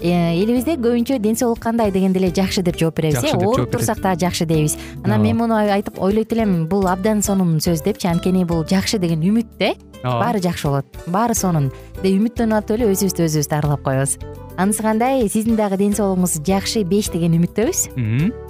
элибизде көбүнчө ден соолук кандай дегенде эле жакшы деп жооп беребиз э? ооруп турсак дагы жакшы дейбиз. Анан мен муну айтып ойлойт элем бул абдан сонун сөз депчи анткени бул жакшы деген үмүт да э ооба. баары жакшы болот. Баары сонун. Деп үмүттөнүп атып эле өзүбүздү өзүбүз дарылап коебуз. Анысы кандай? Сиздин дагы ден соолугуңуз жакшы беш деген үмүттөбүз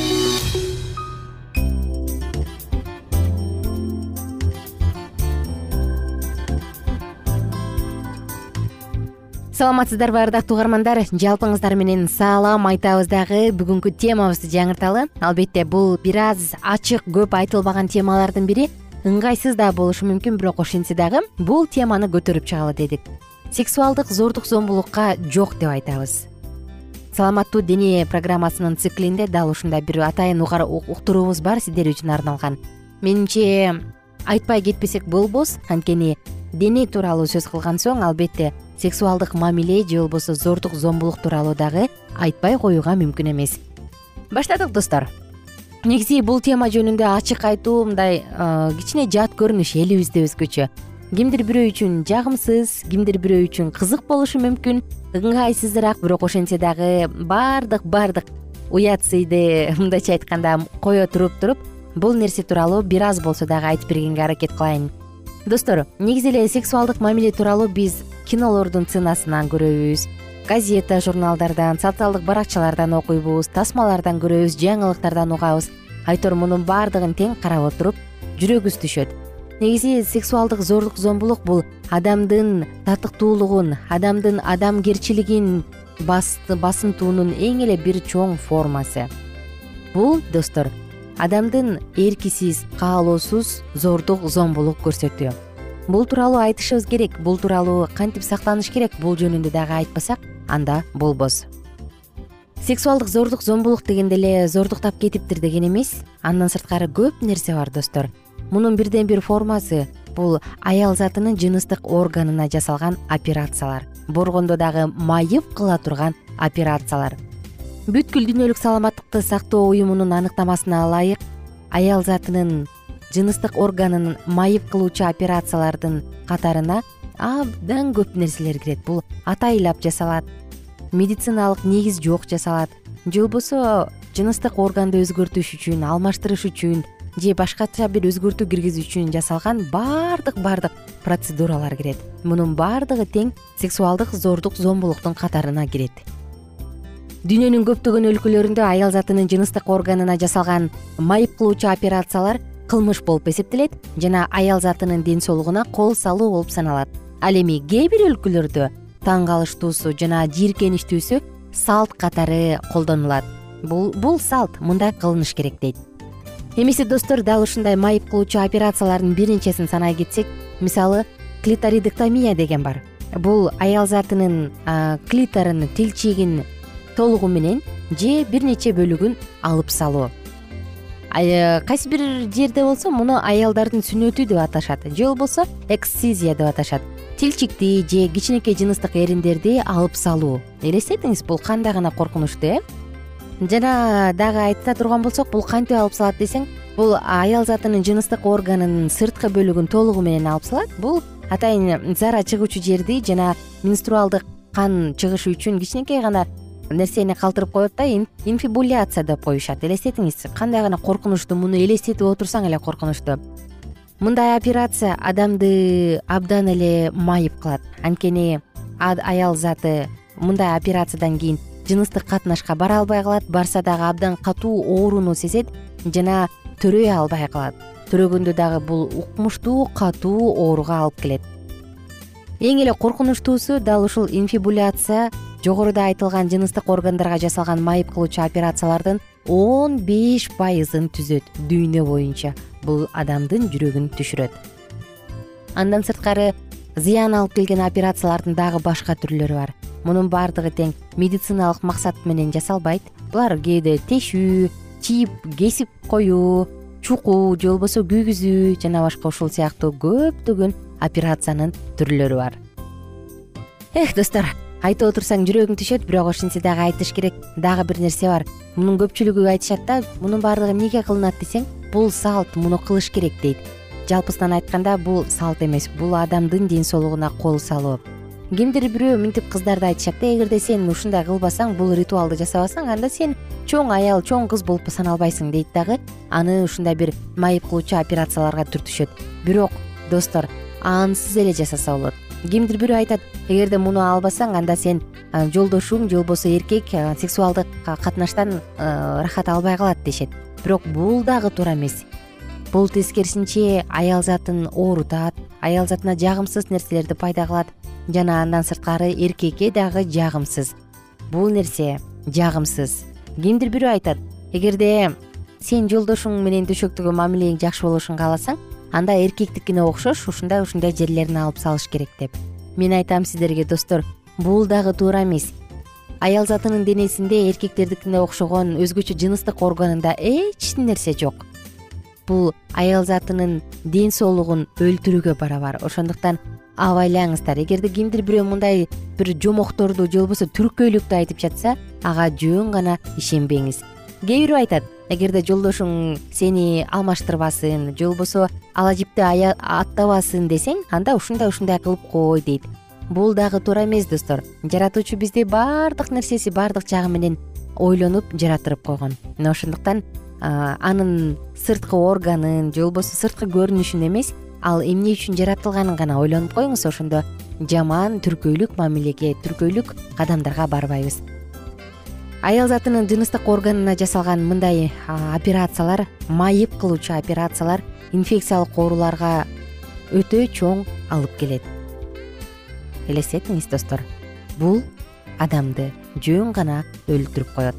саламатсыздарбы ардактуу угармандар жалпыңыздар менен салам айтабыз дагы. Бүгүнкү темабызды жаңырталы. Албетте бул бир аз ачык көп айтылбаган темалардын бири. Ыңгайсыз да болушу мүмкүн бирок ошентсе дагы бул теманы көтөрүп чыгалы дедик. Сексуалдык зордук зомбулукка жок деп айтабыз. Саламаттуу дене программасынын циклинде дал ушундай бир атайын уктуруубуз бар сиздер үчүн арналган. Менимче айтпай кетпесек болбос анткени дене тууралуу сөз кылган соң албетте сексуалдык мамиле же болбосо зордук зомбулук тууралуу дагы айтпай коюуга мүмкүн эмес. Баштадык достор. Негизи бул тема жөнүндө ачык айтуу мындай кичине жат көрүнүш элибизде өзгөчө. Кимдир бирөө үчүн жагымсыз кимдир бирөө үчүн кызык болушу мүмкүн ыңгайсызыраак бирок ошентсе дагы баардык баардык уят сыйды мындайча айтканда кое туруп туруп бул нерсе тууралуу бир аз болсо дагы айтып бергенге аракет кылайын достор негизи эле сексуалдык мамиле тууралуу биз кинолордун сценасынан көрөбүз. Газета журналдардан социалдык баракчалардан окуйбуз тасмалардан көрөбүз жаңылыктардан угабыз. Айтор мунун баардыгын тең карап отуруп жүрөгүбүз түшөт. Негизи сексуалдык зордук зомбулук бул адамдын татыктуулугун адамдын адамгерчилигин басынтуунун эң эле бир чоң формасы. Бул достор адамдын эркисиз каалоосуз зордук зомбулук көрсөтүү бул тууралуу айтышыбыз керек. Бул тууралуу кантип сактаныш керек? Бул жөнүндө дагы айтпасак анда болбос. Сексуалдык зордук зомбулук дегенде эле зордуктап кетиптир деген эмес. Андан сырткары көп нерсе бар достор. Мунун бирден бир формасы бул аял затынын жыныстык органына жасалган операциялар. Боргондо дагы майып кыла турган операциялар бүткүл дүйнөлүк саламаттыкты сактоо уюмунун аныктамасына ылайык аял затынын жыныстык органын майып кылуучу операциялардын катарына абдан көп нерселер кирет. Бул атайлап жасалат медициналык негиз жок жасалат же болбосо жыныстык органды өзгөртүш үчүн алмаштырыш үчүн же башкача бир өзгөртүү киргизүү үчүн жасалган баардык баардык процедуралар кирет. Мунун баардыгы тең сексуалдык зордук зомбулуктун катарына кирет дүйнөнүн көптөгөн өлкөлөрүндө аял затынын жыныстык органына жасалган майып кылуучу операциялар кылмыш болуп эсептелет жана аял затынын ден соолугуна кол салуу болуп саналат. Ал эми кээ бир өлкөлөрдө таң калыштуусу жана жийиркеничтүүсү салт катары колдонулат. Бул салт мындай кылыныш керек дейт. Эмесе достор дал ушундай майып кылуучу операциялардын бир нечесин санай кетсек мисалы клиторидектомия деген бар. Бул аял затынын клиторун тилчегин толугу менен же бир нече бөлүгүн алып салуу. Э, кайсы бир жерде болсо муну аялдардын сүннөтү деп аташат. Же болбосо эксцизия деп аташат. Тилчикти же кичинекей жыныстык эриндерди алып салуу. Элестетиңиз бул кандай гана коркунучтуу э? Жана дагы айта турган болсок бул кантип алып салат десең бул аял затынын жыныстык органынын сырткы бөлүгүн толугу менен алып салат. Бул атайын зара чыгуучу жерди жана менструалдык кан чыгышы үчүн кичинекей гана нерсени калтырып коет да инфибуляция деп коюшат. Элестетиңиз кандай гана коркунучтуу муну элестетип отурсаң эле коркунучтуу мындай операция адамды абдан эле майып кылат. Анткени аял заты мындай операциядан кийин жыныстык катнашка бара албай калат барса дагы абдан катуу ооруну сезет жана төрөй албай калат. Төрөгөндө дагы бул укмуштуу катуу ооруга алып келет эң эле коркунучтуусу дал ушул инфибуляция жогоруда айтылган жыныстык органдарга жасалган майып кылуучу операциялардын он беш пайызын түзөт дүйнө боюнча. Бул адамдын жүрөгүн түшүрөт. Андан сырткары зыян алып келген операциялардын дагы башка түрлөрү бар. Мунун баардыгы тең медициналык максат менен жасалбайт. Булар кээде тешүү чийип кесип коюу чукуу же болбосо күйгүзүү жана башка ушул сыяктуу көптөгөн операциянын түрлөрү бар. Эх достор айтып отурсаң жүрөгүң түшөт бирок ошентсе дагы айтыш керек. Дагы бир нерсе бар. Мунун көпчүлүгү айтышат да мунун баардыгы эмнеге кылынат десең бул салт муну кылыш керек дейт. Жалпысынан айтканда бул салт эмес бул адамдын ден соолугуна кол салуу кимдир бирөө мынтип кыздарды айтышат да эгерде сен ушундай кылбасаң бул ритуалды жасабасаң анда сен чоң аял чоң кыз болуп саналбайсың дейт дагы аны ушундай бир майып кылуучу операцияларга түртүшөт. Бирок достор ансыз эле жасаса болот. Кимдир бирөө айтат эгерде муну албасаң анда сен жолдошуң же болбосо эркек сексуалдык катнаштан ырахат албай калат дешет. Бирок бул дагы туура эмес. Бул тескерисинче аял затын оорутат аял затына жагымсыз нерселерди пайда кылат жана андан сырткары эркекке дагы жагымсыз. Бул нерсе жагымсыз. Кимдир бирөө айтат эгерде сен жолдошуң менен төшөктөгү мамилең жакшы болушун кааласаң анда эркектикине окшош ушундай ушундай жерлерин алып салыш керек деп. Мен айтам сиздерге достор бул дагы туура эмес. Аял затынын денесинде эркектердикине окшогон өзгөчө жыныстык органында эч нерсе жок. Бул аял затынын ден соолугун өлтүрүүгө барабар. Ошондуктан абайлаңыздар. Эгерде кимдир бирөө мындай бир жомокторду же болбосо түркөйлүктү айтып жатса ага жөн гана ишенбеңиз. Кээ бирөө айтат эгерде жолдошуң сени алмаштырбасын же болбосо ала жипти аттабасын десең анда ушундай ушундай кылып кой дейт. Бул дагы туура эмес достор. Жаратуучу бизди баардык нерсеси баардык жагы менен ойлонуп жаратырып койгон. Мына ошондуктан анын сырткы органын же болбосо сырткы көрүнүшүн эмес ал эмне үчүн жаратылганын гана ойлонуп коюңуз ошондо жаман түркөйлүк мамилеге түркөйлүк кадамдарга барбайбыз аял затынын жыныстык органына жасалган мындай операциялар майып кылуучу операциялар инфекциялык ооруларга өтө чоң алып келет. Элестетиңиз достор. Бул адамды жөн гана өлтүрүп коет.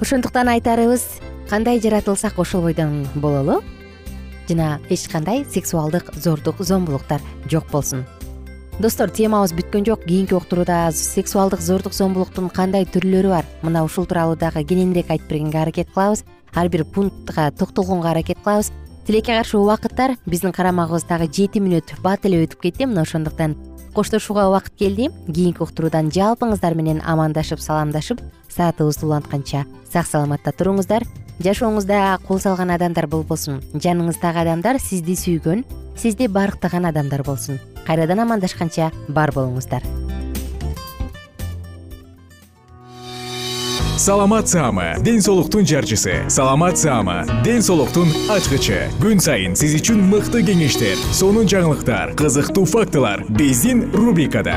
Ошондуктан айтарыбыз кандай жаратылсак ошол бойдон бололу? Жана эч кандай сексуалдык зордук зомбулуктар жок болсун достор темабыз бүткөн жок. Кийинки уктурууда сексуалдык зордук зомбулуктун кандай түрлөрү бар? Мына ушул тууралуу дагы кененирээк айтып бергенге аракет кылабыз. Ар бир пунктка токтолгонго аракет кылабыз. Тилекке каршы убакыттар биздин карамагыбыз дагы жети мүнөт бат эле өтүп кетти. Мына ошондуктан коштошууга убакыт келди кийинки уктуруудан жалпыңыздар менен амандашып саламдашып саатыбызды улантканча сак саламатта туруңуздар жашооңузда кол салган адамдар болбосун жаныңыздагы адамдар сизди сүйгөн сизди барктаган адамдар болсун. Кайрадан амандашканча бар болуңуздар. Саламат саама ден соолуктун жарчысы. Саламат саама ден соолуктун ачкычы. Күн сайын сиз үчүн мыкты кеңештер сонун жаңылыктар кызыктуу фактылар. Биздин рубрикада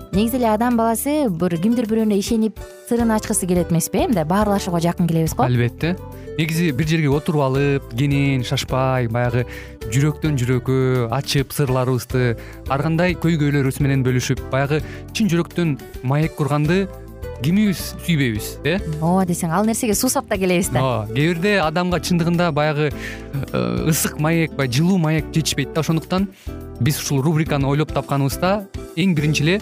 негизи эле адам баласы бир кимдир бирөөнө ишенип сырын ачкысы келет эмеспи э? Мындай баарлашууга жакын келебиз го. Албетте. Негизи бир жерге отуруп алып кенен шашпай баягы жүрөктөн жүрөккө ачып сырларыбызды ар кандай көйгөйлөрүбүз менен бөлүшүп баягы чын жүрөктөн маек курганды кимибиз сүйбөйбүз э? Ооба десең ал нерсеге суусап да келебиз да. Ооба кээ бирде адамга чындыгында баягы э, ысык маек баягы жылуу маек жетишпейт да. Ошондуктан биз ушул рубриканы ойлоп тапканыбызда эң биринчи эле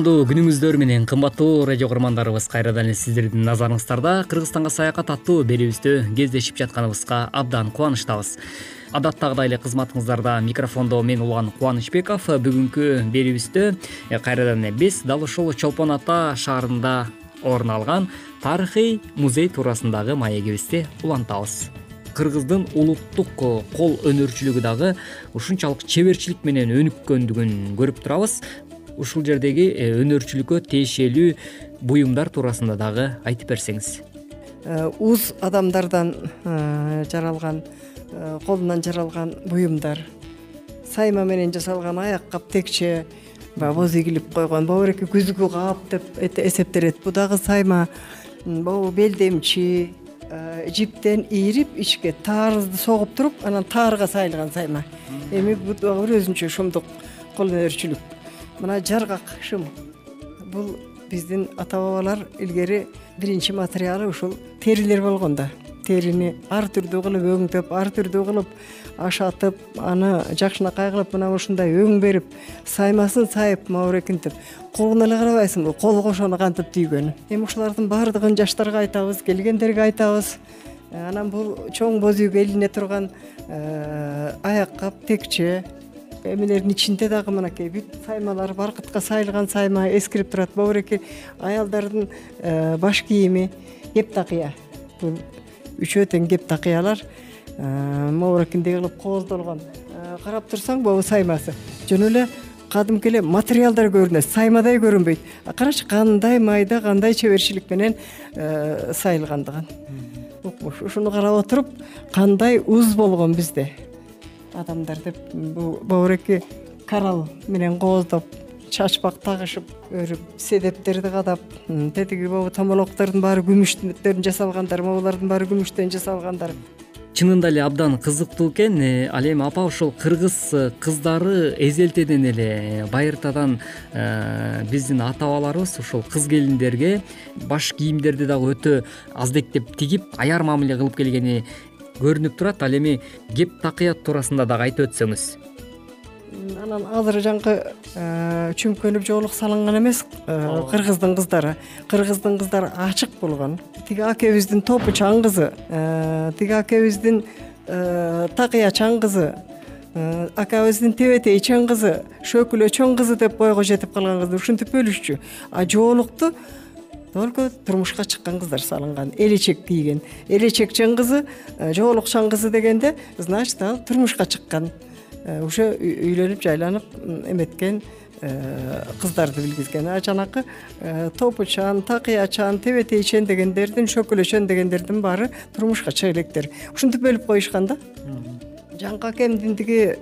күнүңүздөр менен кымбаттуу радио кугармандарыбыз кайрадан эле сиздердин назарыңыздарда. Кыргызстанга саякат аттуу берүүбүздө кездешип жатканыбызга абдан кубанычтабыз. Адаттагыдай эле кызматыңыздарда микрофондо мен улан кубанычбеков. Бүгүнкү берүүбүздө э, кайрадан эле биз дал ушул чолпон ата шаарында орун алган тарыхый музей туурасындагы маегибизди улантабыз. Кыргыздын улуттук кол өнөрчүлүгү дагы ушунчалык чеберчилик менен өнүккөндүгүн көрүп турабыз ушул жердеги э, өнөрчүлүккө тиешелүү буюмдар туурасында дагы айтып берсеңиз. Э, уз адамдардан э, жаралган колунан жаралган буюмдар. Сайма менен жасалган аяк кап текче баягы боз игилип койгон могуеки күзгү кап деп эсептелет. Бул дагы сайма могу белдемчи жиптен ийирип ичке таарызды согуп туруп анан таарга сайылган сайма. Эми бул дагы бир өзүнчө шумдук кол өнөрчүлүк мына жаргак шым бул биздин ата бабалар илгери биринчи материалы ушул терилер болгон да. Терини ар түрдүү кылып өңдөп ар түрдүү кылып ашатып аны жакшынакай кылып мына ушундай өң берип саймасын сайып могурекинтип колуна эле карабайсыңбы кол кошону кантип тийгөнү эми ушулардын баардыгын жаштарга айтабыз келгендерге айтабыз. Анан бул чоң боз үйгө илине турган э, аяк кап текче эмелердин ичинде дагы мынакей бүт саймалар баркытка сайылган сайма эскирип турат могуреки аялдардын э, баш кийими кептакыя бул үчөө тең кептакыялар э, могурекиндей кылып кооздолгон. Э, карап турсаң могу саймасы. Жөн эле кадимки эле материалдар көрүнөт саймадай көрүнбөйт. Карачы кандай майда кандай чеберчилик менен сайылгандыгын. Укмуш ушуну карап отуруп кандай уз болгон бизде адамдар деп бул могуреки коралл менен кооздоп чачпак тагышып өрүп седептерди кадап тетиги могу томолоктордун баары күмүштөн жасалгандар могулардын баары күмүштөн жасалгандар. Чынында эле абдан кызыктуу экен э, ал эми апа ушул кыргыз кыздары эзелтеден эле байыртадан э, биздин ата бабаларыбыз ушул кыз келиндерге баш кийимдерди дагы өтө аздектеп тигип аяр мамиле кылып келгени көрүнүп турат ал эми кеп такыя туурасында дагы айтып өтсөңүз. Анан азыр жаңкы чүмкөнүп жоолук салынган эмес кыргыздын кыздары. Кыргыздын кыздары ачык болгон. Тиги акебиздин топу чаң кызы тиги акебиздин такыя чаң кызы акабыздын тебетей чоң кызы шөкүлө чоң кызы деп бойго жетип калган кызды ушинтип бөлүшчү. А жоолукту только турмушка чыккан кыздар салынган. Элечек кийген элечек чоң кызы жоолук чоң кызы дегенде значит ал турмушка чыккан. Уже үйлөнүп жайланып эметкен кыздарды билгизген. А жанакы топу чан такыя чан тебетей чен дегендердин шөкүлө чоң дегендердин баары турмушка чыга электер. Ушинтип бөлүп коюшкан да. Жаңкы акемдин тиги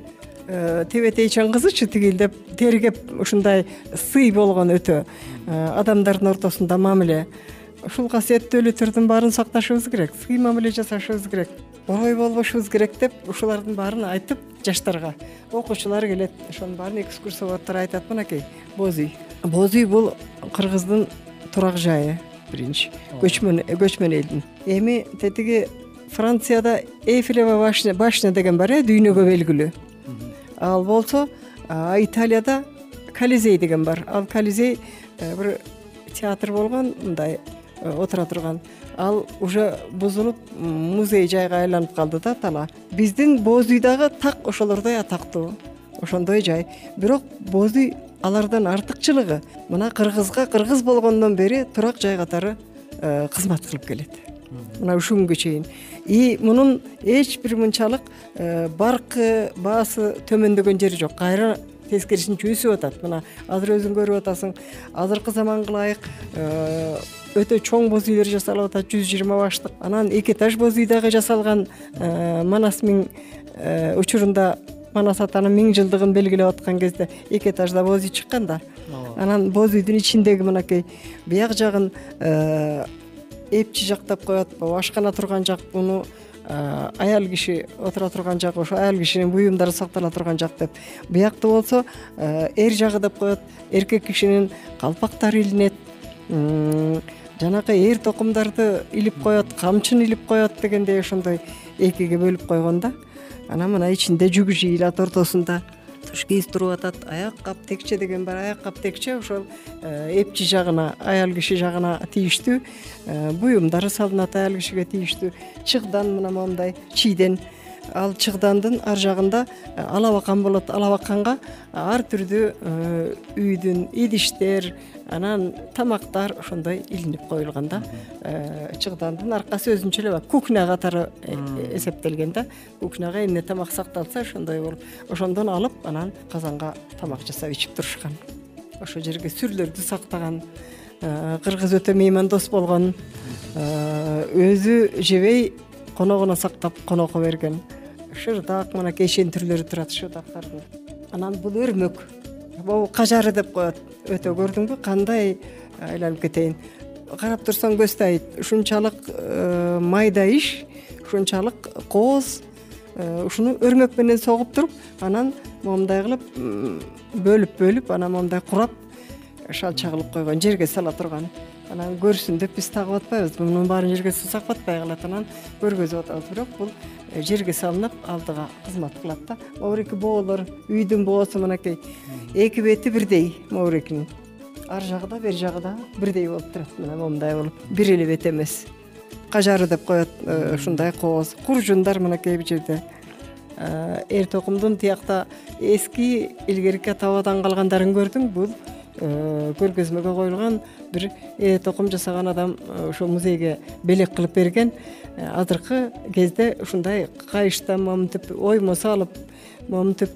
тебетей чоң кызычы тигилдеп тергеп ушундай сый болгон өтө. Адамдардын ортосунда мамиле. Ушул касиеттүүлүктөрдүн баарын сакташыбыз керек сый мамиле жасашыбыз керек орой болбошубуз керек деп ушулардын баарын айтып жаштарга окуучулар келет. Ошонун баарын экскурсоводдор айтат мынакей боз үй боз үй бул кыргыздын турак жайы биринчи көчмөн көчмөн элдин. Эми тетиги францияда эйфелева башня деген бар э дүйнөгө белгилүү ал болсо италияда колизей деген бар. Ал колизей э, бир театр болгон мындай э, отура турган. Ал уже бузулуп музей жайга айланып калды да тала. Биздин боз үй дагы так ошолордой атактуу ошондой жай. Бирок боз үй алардан артыкчылыгы. Мына кыргызга кыргыз болгондон бери турак жай катары э, кызмат кылып келет мына ушул күнгө чейин. И мунун эч бир мынчалык э, баркы баасы төмөндөгөн жери жок. Кайра тескерисинче өсүп атат. Мына азыр өзүң көрүп атасың. Азыркы заманга ылайык өтө чоң боз үйлөр жасалып атат. Жүз жыйырма баштык. Анан эки этаж боз үй дагы жасалган э, манас миң э, учурунда манас атанын миң жылдыгын белгилеп аткан кезде эки этажда боз үй чыккан да анан боз үйдүн ичиндеги мынакей бияк жагын э, эпчи жактап коет ашкана турган жак муну аял киши отура турган жак ошо аял кишинин буюмдары сактала турган жак деп. Биякты болсо эр жагы деп коет эркек кишинин калпактары илинет жанакы эр токумдарды илип коет камчын илип коет дегендей ошондой экиге бөлүп койгон да. Анан мына ичинде жүгү жыйылат ортосунда кийиз туруп атат аяк кап текче деген бар. Аяк кап текче ошол э, эпчи жагына аял киши жагына тийиштүү. Э, буюмдары салынат аял кишиге тийиштүү. Чыгдан мына моундай чийден ал чыгдандын ар жагында э, алабакан болот. Алабаканга ар түрдүү үйдүн идиштер анан тамактар ошондой илинип коюлган да. Э, чыгдандын аркасы өзүнчө эле баягы кухня катары э, эсептелген да. Кухняга эмне тамак сакталса ошондой болуп. Ошондон алып анан казанга тамак жасап ичип турушкан. Ошол жерге сүрлөрдү сактаган э, кыргыз өтө меймандос болгон өзү жебей коногуна сактап конокко берген. Шырдак мынакей ишен түрлөрү турат шырдактардын анан бул өрмөк могу кажары деп коет өтө көрдүңбү кандай айланып кетейин? Карап турсаң көз тайыйт ушунчалык э, майда иш ушунчалык кооз э, ушуну өрмөк менен согуп туруп анан моундай кылып бөлүп бөлүп анан моундай курап шалча кылып койгон жерге сала турган анан көрсүн деп биз тагып атпайбыз. Мунун баарын жерге салсак батпай калат анан көргөзүп атабыз. Бирок бул э, жерге салынып алдыга кызмат кылат да. Могу боолор үйдүн боосу мынакей эки бети бирдей могурекинин ар жагы да бери жагы да бирдей болуп турат. Мына момундай болуп. Бир эле бет эмес. Кажары деп коет э, ушундай кооз. Куржундар мынакей бул жерде. Э, эр токумдун тиякта эски илгерки ата бабадан калгандарын көрдүң бул көргөзмөгө коюлган бир эр токум жасаган адам э, ошол музейге белек кылып берген. Э, азыркы кезде ушундай кайыштан моминтип оймо салып моминтип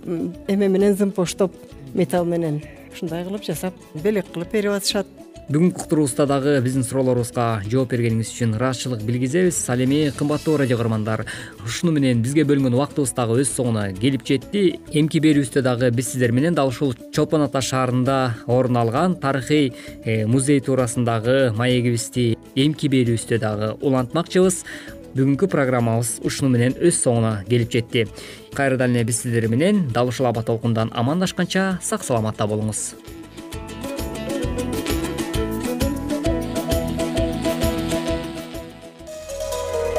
эме менен зымпоштоп металл менен ушундай кылып жасап белек кылып берип атышат бүгүнкү уктуруубузда дагы биздин суроолорубузга жооп бергениңиз үчүн ыраазычылык билгизебиз. Ал эми кымбаттуу радио көрөрмандар ушуну менен бизге бөлүнгөн убактыбыз дагы өз соңуна келип жетти. Эмки берүүбүздө дагы биз сиздер менен дал ушул чолпон ата шаарында орун алган тарыхый э, музей туурасындагы маегибизди эмки берүүбүздө дагы улантмакчыбыз. Бүгүнкү программабыз ушуну менен өз соңуна келип жетти. Кайрадан эле биз сиздер менен дал ушул аба толкундан амандашканча сак саламатта болуңуз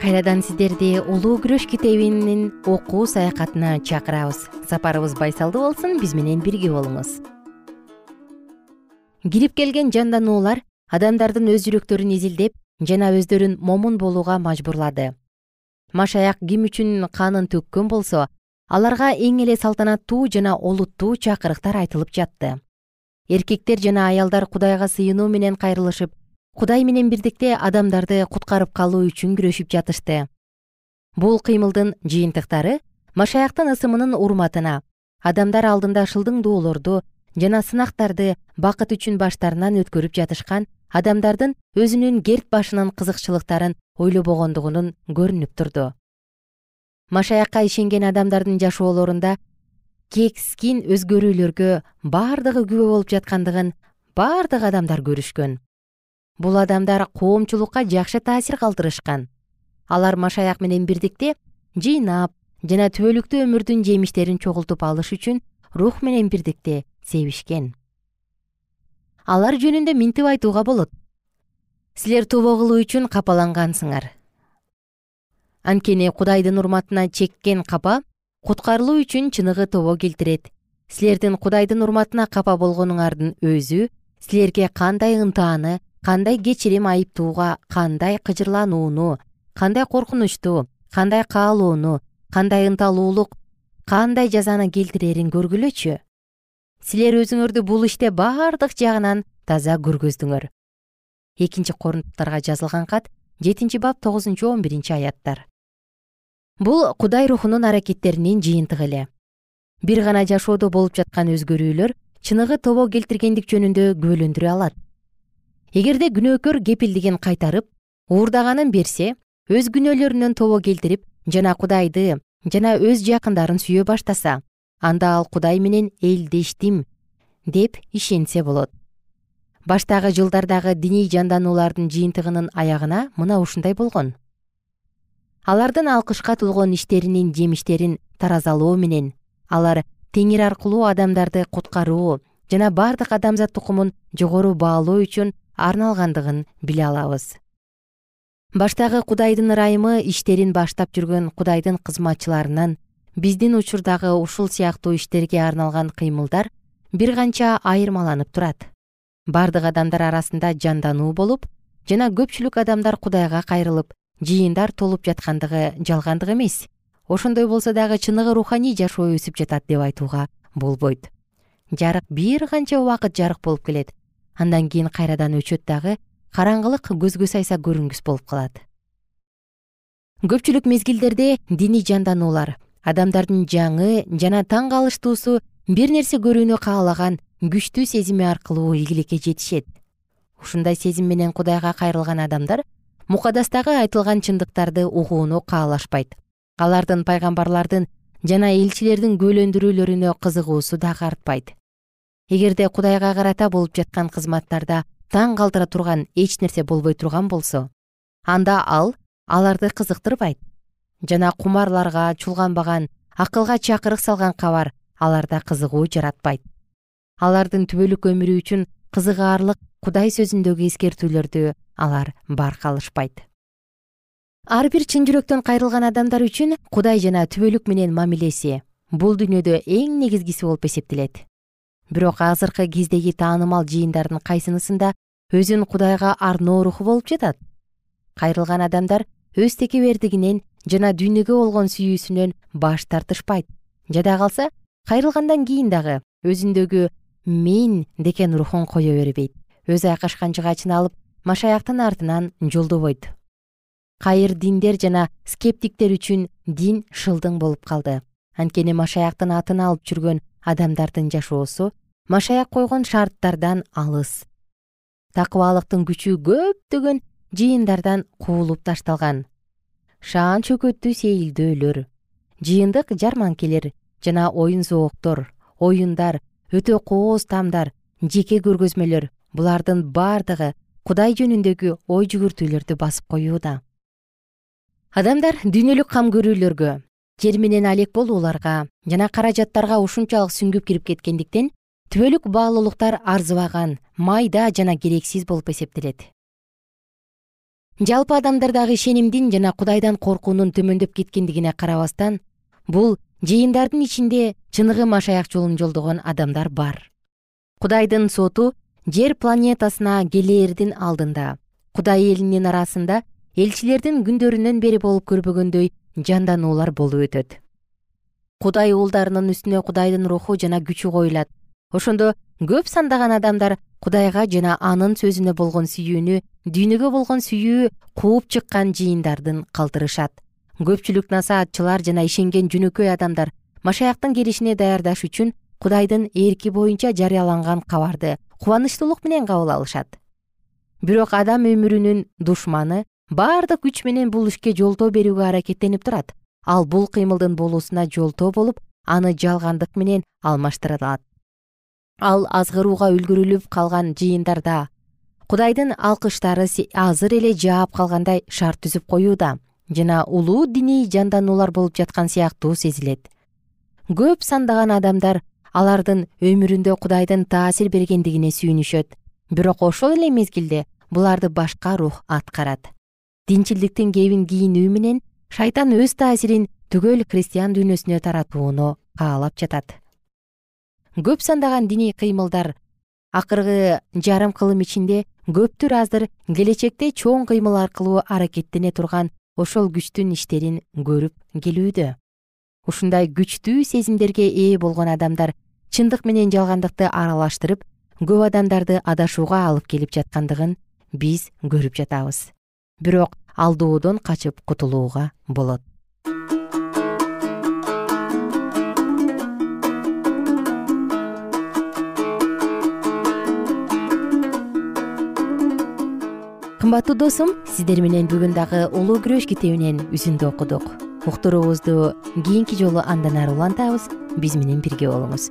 кайрадан сиздерди улуу күрөш китебинин окуу саякатына чакырабыз. Сапарыбыз байсалдуу болсун биз менен бирге болуңуз. Кирип келген жандануулар адамдардын өз жүрөктөрүн изилдеп жана өздөрүн момун болууга мажбурлады. Машаяк ким үчүн канын төккөн болсо аларга эң эле салтанаттуу жана олуттуу чакырыктар айтылып жатты. Эркектер жана аялдар кудайга сыйынуу менен кайрылышып кудай менен бирдикте адамдарды куткарып калуу үчүн күрөшүп жатышты. Бул кыймылдын жыйынтыктары машаяктын ысымынын урматына адамдар алдында шылдыңдоолорду жана сынактарды бакыт үчүн баштарынан өткөрүп жатышкан адамдардын өзүнүн керт башынын кызыкчылыктарын ойлобогондугунун көрүнүп турду. Машаякка ишенген адамдардын жашоолорунда кескин өзгөрүүлөргө бардыгы күбө болуп жаткандыгын бардык адамдар көрүшкөн бул адамдар коомчулукка жакшы таасир калтырышкан. Алар машаяк менен бирдикте жыйнап жана түбөлүктүү өмүрдүн жемиштерин чогултуп алыш үчүн рух менен бирдикте себишкен. Алар жөнүндө минтип айтууга болот. Силер тобо кылуу үчүн капалангансыңар. Анткени кудайдын урматына чеккен капа куткарылуу үчүн чыныгы тобо келтирет. Силердин кудайдын урматына капа болгонуңардын өзү силерге кандай ынтааны кандай кечирим айыптууга кандай кыжырланууну кандай коркунучту кандай каалоону кандай ынталуулук кандай жазаны келтирерин көргүлөчү? Силер өзүңөрдү бул иште бардык жагынан таза көргөздүңөр. Экинчи корунтуктарга жазылган кат жетинчи бап тогузунчу он биринчи аяттар. Бул кудай рухунун аракеттеринин жыйынтыгы эле. Бир гана жашоодо болуп жаткан өзгөрүүлөр чыныгы тобо келтиргендик жөнүндө күбөлөндүрө алат эгерде күнөөкөр кепилдигин кайтарып уурдаганын берсе өз күнөөлөрүнөн тобо келтирип жана кудайды жана өз жакындарын сүйө баштаса анда ал кудай менен элдештим деп ишенсе болот. Баштагы жылдардагы диний жандануулардын жыйынтыгынын аягына мына ушундай болгон. Алардын алкышка толгон иштеринин жемиштерин таразалоо менен алар теңир аркылуу адамдарды куткаруу жана бардык адамзат тукумун жогору баалоо үчүн арналгандыгын биле алабыз. Баштагы кудайдын ырайымы иштерин баштап жүргөн кудайдын кызматчыларынан биздин учурдагы ушул сыяктуу иштерге арналган кыймылдар бир канча айырмаланып турат. Бардык адамдар арасында жандануу болуп жана көпчүлүк адамдар кудайга кайрылып жыйындар толуп жаткандыгы жалгандык эмес. Ошондой болсо дагы чыныгы руханий жашоо өсүп жатат деп айтууга болбойт. Жарык бир канча убакыт жарык болуп келет андан кийин кайрадан өчөт дагы караңгылык көзгө сайса көрүнгүс болуп калат. Көпчүлүк мезгилдерде диний жандануулар адамдардын жаңы жана таң калыштуусу бир нерсе көрүүнү каалаган күчтүү сезими аркылуу ийгиликке жетишет. Ушундай сезим менен кудайга кайрылган адамдар мукадастагы айтылган чындыктарды угууну каалашпайт. Алардын пайгамбарлардын жана элчилердин күбөлөндүрүүлөрүнө кызыгуусу дагы артпайт эгерде кудайга карата болуп жаткан кызматтарда таң калтыра турган эч нерсе болбой турган болсо анда ал аларды кызыктырбайт. Жана кумарларга чулганбаган акылга чакырык салган кабар аларда кызыгуу жаратпайт. Алардын түбөлүк өмүрү үчүн кызыгаарлык кудай сөзүндөгү эскертүүлөрдү алар барка алышпайт ар бир чын жүрөктөн кайрылган адамдар үчүн кудай жана түбөлүк менен мамилеси бул дүйнөдө эң негизгиси болуп эсептелет бирок азыркы кездеги таанымал жыйындардын кайсынысында өзүн кудайга арноо руху болуп жатат. Кайрылган адамдар өз текебердигинен жана дүйнөгө болгон сүйүүсүнөн баш тартышпайт. Жада калса кайрылгандан кийин дагы өзүндөгү мен деген рухун кое бербейт. Өз айкашкан жыгачын алып машаяктын артынан жолдобойт. Кайыр диндер жана скептиктер үчүн дин шылдың болуп калды. Анткени машаяктын атын алып жүргөн адамдардын жашоосу машаяк койгон шарттардан алыс. Такыбалыктын күчү көптөгөн жыйындардан куулуп ташталган. Шаан чөкөттүү сейилдөөлөр. Жыйындык жарманкелер жана оюн зооктор оюндар өтө кооз таамдар жеке көргөзмөлөр булардын баардыгы кудай жөнүндөгү ой жүгүртүүлөрдү басып коюуда. Адамдар дүйнөлүк кам көрүүлөргө жер менен алек болууларга жана каражаттарга ушунчалык сүңгүп кирип кеткендиктен түбөлүк баалуулуктар арзыбаган майда жана керексиз болуп эсептелет. Жалпы адамдардагы ишенимдин жана кудайдан коркуунун төмөндөп кеткендигине карабастан бул жыйындардын ичинде чыныгы машаяк жолун жолдогон адамдар бар. Кудайдын соту жер планетасына келээрдин алдында кудай элинин арасында элчилердин күндөрүнөн бери болуп көрбөгөндөй жандануулар болуп өтөт. Кудай уулдарынын үстүнө кудайдын руху жана күчү коюлат. Ошондо көп сандаган адамдар кудайга жана анын сөзүнө болгон сүйүүнү дүйнөгө болгон сүйүү кууп чыккан жыйындардын калтырышат. Көпчүлүк насаатчылар жана ишенген жөнөкөй адамдар машаяктын келишине даярдаш үчүн кудайдын эрки боюнча жарыяланган кабарды кубанычтуулук менен кабыл алышат. Бирок адам өмүрүнүн душманы баардык күч менен бул ишке жолтоо берүүгө аракеттенип турат. Ал бул кыймылдын болуусуна жолтоо болуп аны жалгандык менен алмаштыра ал азгырууга үлгүрүлүп калган жыйындарда кудайдын алкыштары азыр эле жаап калгандай шарт түзүп коюуда жана улуу диний жандануулар болуп жаткан сыяктуу сезилет. Көп сандаган адамдар алардын өмүрүндө кудайдын таасир бергендигине сүйүнүшөт. Бирок ошол эле мезгилде буларды башка рух аткарат динчилдиктин кебин кийинүү менен шайтан өз таасирин түгөл христиан дүйнөсүнө таратууну каалап жатат. Көп сандаган диний кыймылдар акыркы жарым кылым ичинде көптүр азыр келечекте чоң кыймыл аркылуу аракеттене турган ошол күчтүн иштерин көрүп келүүдө. Ушундай күчтүү сезимдерге ээ болгон адамдар чындык менен жалгандыкты аралаштырып көп адамдарды адашууга алып келип жаткандыгын биз көрүп жатабыз бирок алдоодон качып кутулууга болот. Кымбаттуу досум сиздер менен бүгүн дагы улуу күрөш китебинен үзүндү окудук. Уктуруубузду кийинки жолу андан ары улантабыз. Биз менен бирге болуңуз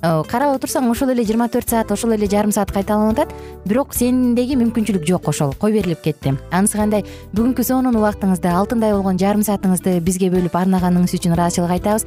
карап отурсаң ошол эле жыйырма төрт саат ошол эле жарым саат кайталанып атат бирок сендеги мүмкүнчүлүк жок ошол кой берилип кетти? Анысы кандай? Бүгүнкү сонун убактыңызды алтындай болгон жарым саатыңызды бизге бөлүп арнаганыңыз үчүн ыраазычылык айтабыз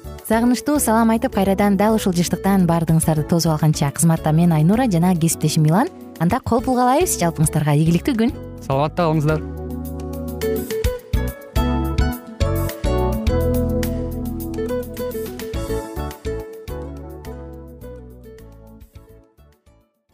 сагынычтуу салам айтып кайрадан дал ушул жыштыктан баардыгыңыздарды тосуп алганча кызматта мен айнура жана кесиптешим милан анда колпул каалайбыз жалпыңыздарга ийгиликтүү күн. Саламатта калыңыздар.